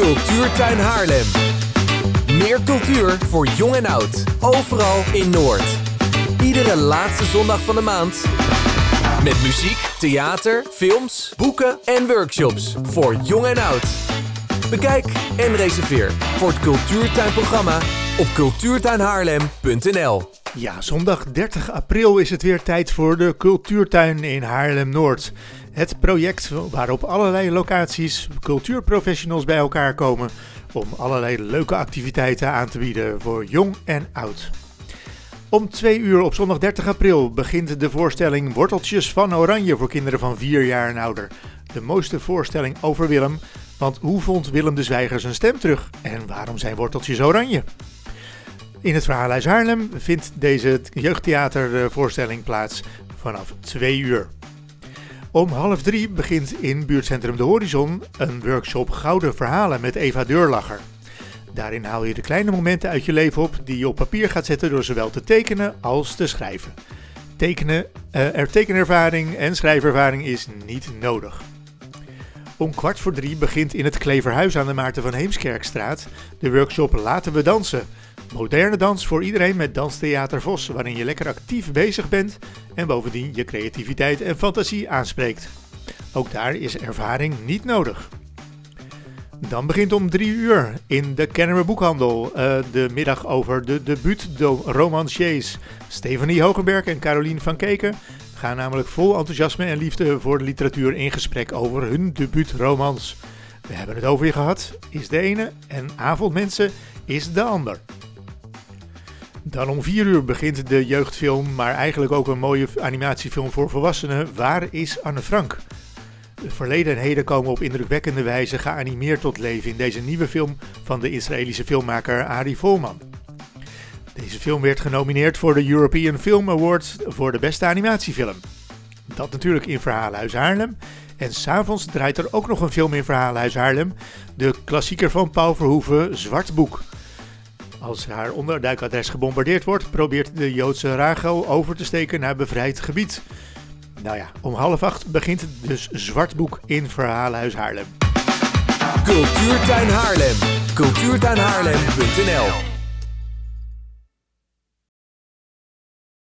Cultuurtuin Haarlem. Meer cultuur voor jong en oud. Overal in Noord. Iedere laatste zondag van de maand. Met muziek, theater, films, boeken en workshops voor jong en oud. Bekijk en reserveer voor het Cultuurtuinprogramma op cultuurtuinhaarlem.nl. Ja, zondag 30 april is het weer tijd voor de Cultuurtuin in Haarlem-Noord. Het project waarop allerlei locaties cultuurprofessionals bij elkaar komen om allerlei leuke activiteiten aan te bieden voor jong en oud. Om twee uur op zondag 30 april begint de voorstelling Worteltjes van Oranje voor kinderen van 4 jaar en ouder. De mooiste voorstelling over Willem, want hoe vond Willem de Zwijger zijn stem terug en waarom zijn worteltjes oranje? In het Verhaalhuis Haarlem vindt deze jeugdtheatervoorstelling plaats vanaf 2 uur. Om half drie begint in buurtcentrum De Horizon een workshop Gouden Verhalen met Eva Deurlacher. Daarin haal je de kleine momenten uit je leven op die je op papier gaat zetten door zowel te tekenen als te schrijven. Tekenen, uh, er tekenervaring en schrijvervaring is niet nodig. Om kwart voor drie begint in het Kleverhuis aan de Maarten van Heemskerkstraat de workshop Laten we dansen. Moderne dans voor iedereen met Danstheater Vos, waarin je lekker actief bezig bent en bovendien je creativiteit en fantasie aanspreekt. Ook daar is ervaring niet nodig. Dan begint om drie uur in de Kennemer Boekhandel uh, de middag over de debuut de romanciers. Stefanie Hogenberg en Carolien van Keken gaan namelijk vol enthousiasme en liefde voor de literatuur in gesprek over hun debuutromans. We hebben het over je gehad, is de ene, en Avondmensen is de ander. Dan om 4 uur begint de jeugdfilm, maar eigenlijk ook een mooie animatiefilm voor volwassenen. Waar is Anne Frank? Het verleden en heden komen op indrukwekkende wijze geanimeerd tot leven in deze nieuwe film van de Israëlische filmmaker Ari Volman. Deze film werd genomineerd voor de European Film Awards voor de beste animatiefilm. Dat natuurlijk in Verhaalhuis Haarlem. En s'avonds draait er ook nog een film in Verhaalhuis Haarlem. De klassieker van Paul Verhoeven, Zwart Boek. Als haar onderduikadres gebombardeerd wordt, probeert de Joodse Rachel over te steken naar bevrijd gebied. Nou ja, om half acht begint dus Zwartboek in Verhaalhuis Haarlem. Cultuurtuin Haarlem. Cultuurtuinhaarlem.nl